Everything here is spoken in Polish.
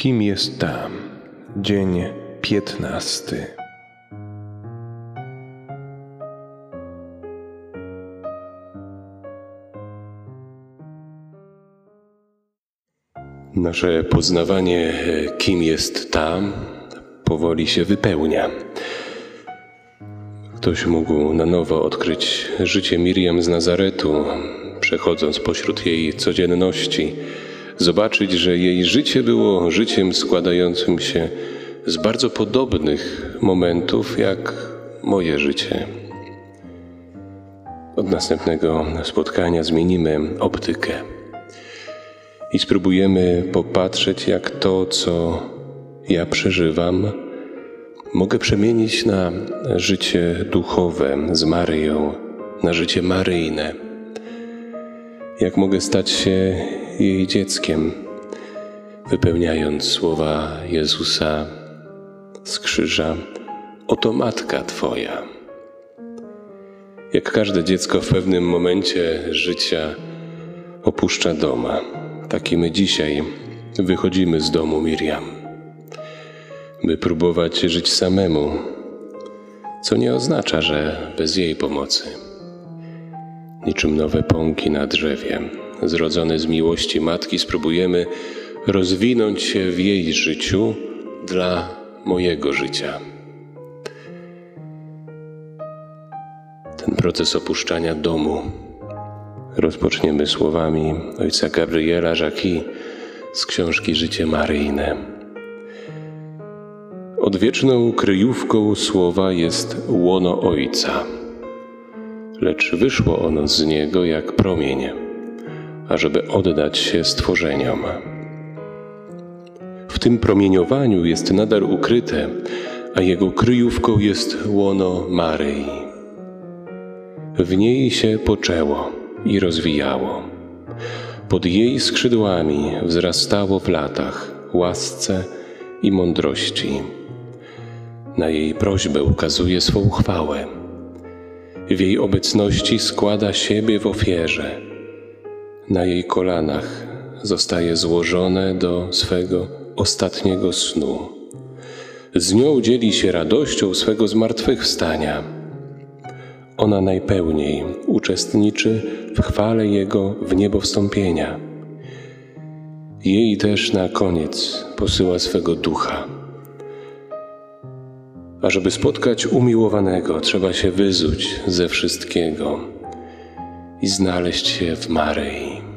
Kim jest tam? Dzień piętnasty. Nasze poznawanie, kim jest tam, powoli się wypełnia. Ktoś mógł na nowo odkryć życie Miriam z Nazaretu, przechodząc pośród jej codzienności, zobaczyć, że jej życie było życiem składającym się z bardzo podobnych momentów jak moje życie. Od następnego spotkania zmienimy optykę i spróbujemy popatrzeć, jak to, co ja przeżywam, mogę przemienić na życie duchowe z Maryją, na życie maryjne. Jak mogę stać się jej dzieckiem, wypełniając słowa Jezusa z krzyża: Oto matka Twoja. Jak każde dziecko w pewnym momencie życia opuszcza doma, tak i my dzisiaj wychodzimy z domu Miriam, by próbować żyć samemu, co nie oznacza, że bez jej pomocy. Niczym nowe pąki na drzewie, zrodzone z miłości matki, spróbujemy rozwinąć się w jej życiu dla mojego życia. Ten proces opuszczania domu rozpoczniemy słowami ojca Gabriela Jacqui z książki Życie Maryjne. Odwieczną kryjówką słowa jest łono Ojca, lecz wyszło ono z niego jak promień, ażeby oddać się stworzeniom. W tym promieniowaniu jest nadal ukryte, a jego kryjówką jest łono Maryi. W niej się poczęło i rozwijało. Pod jej skrzydłami wzrastało w latach łasce i mądrości. Na jej prośbę ukazuje swą chwałę. W jej obecności składa siebie w ofierze. Na jej kolanach zostaje złożone do swego ostatniego snu. Z nią dzieli się radością swego zmartwychwstania. Ona najpełniej uczestniczy w chwale Jego w niebo wstąpienia. Jej też na koniec posyła swego ducha. A żeby spotkać umiłowanego, trzeba się wyzuć ze wszystkiego i znaleźć się w Maryi.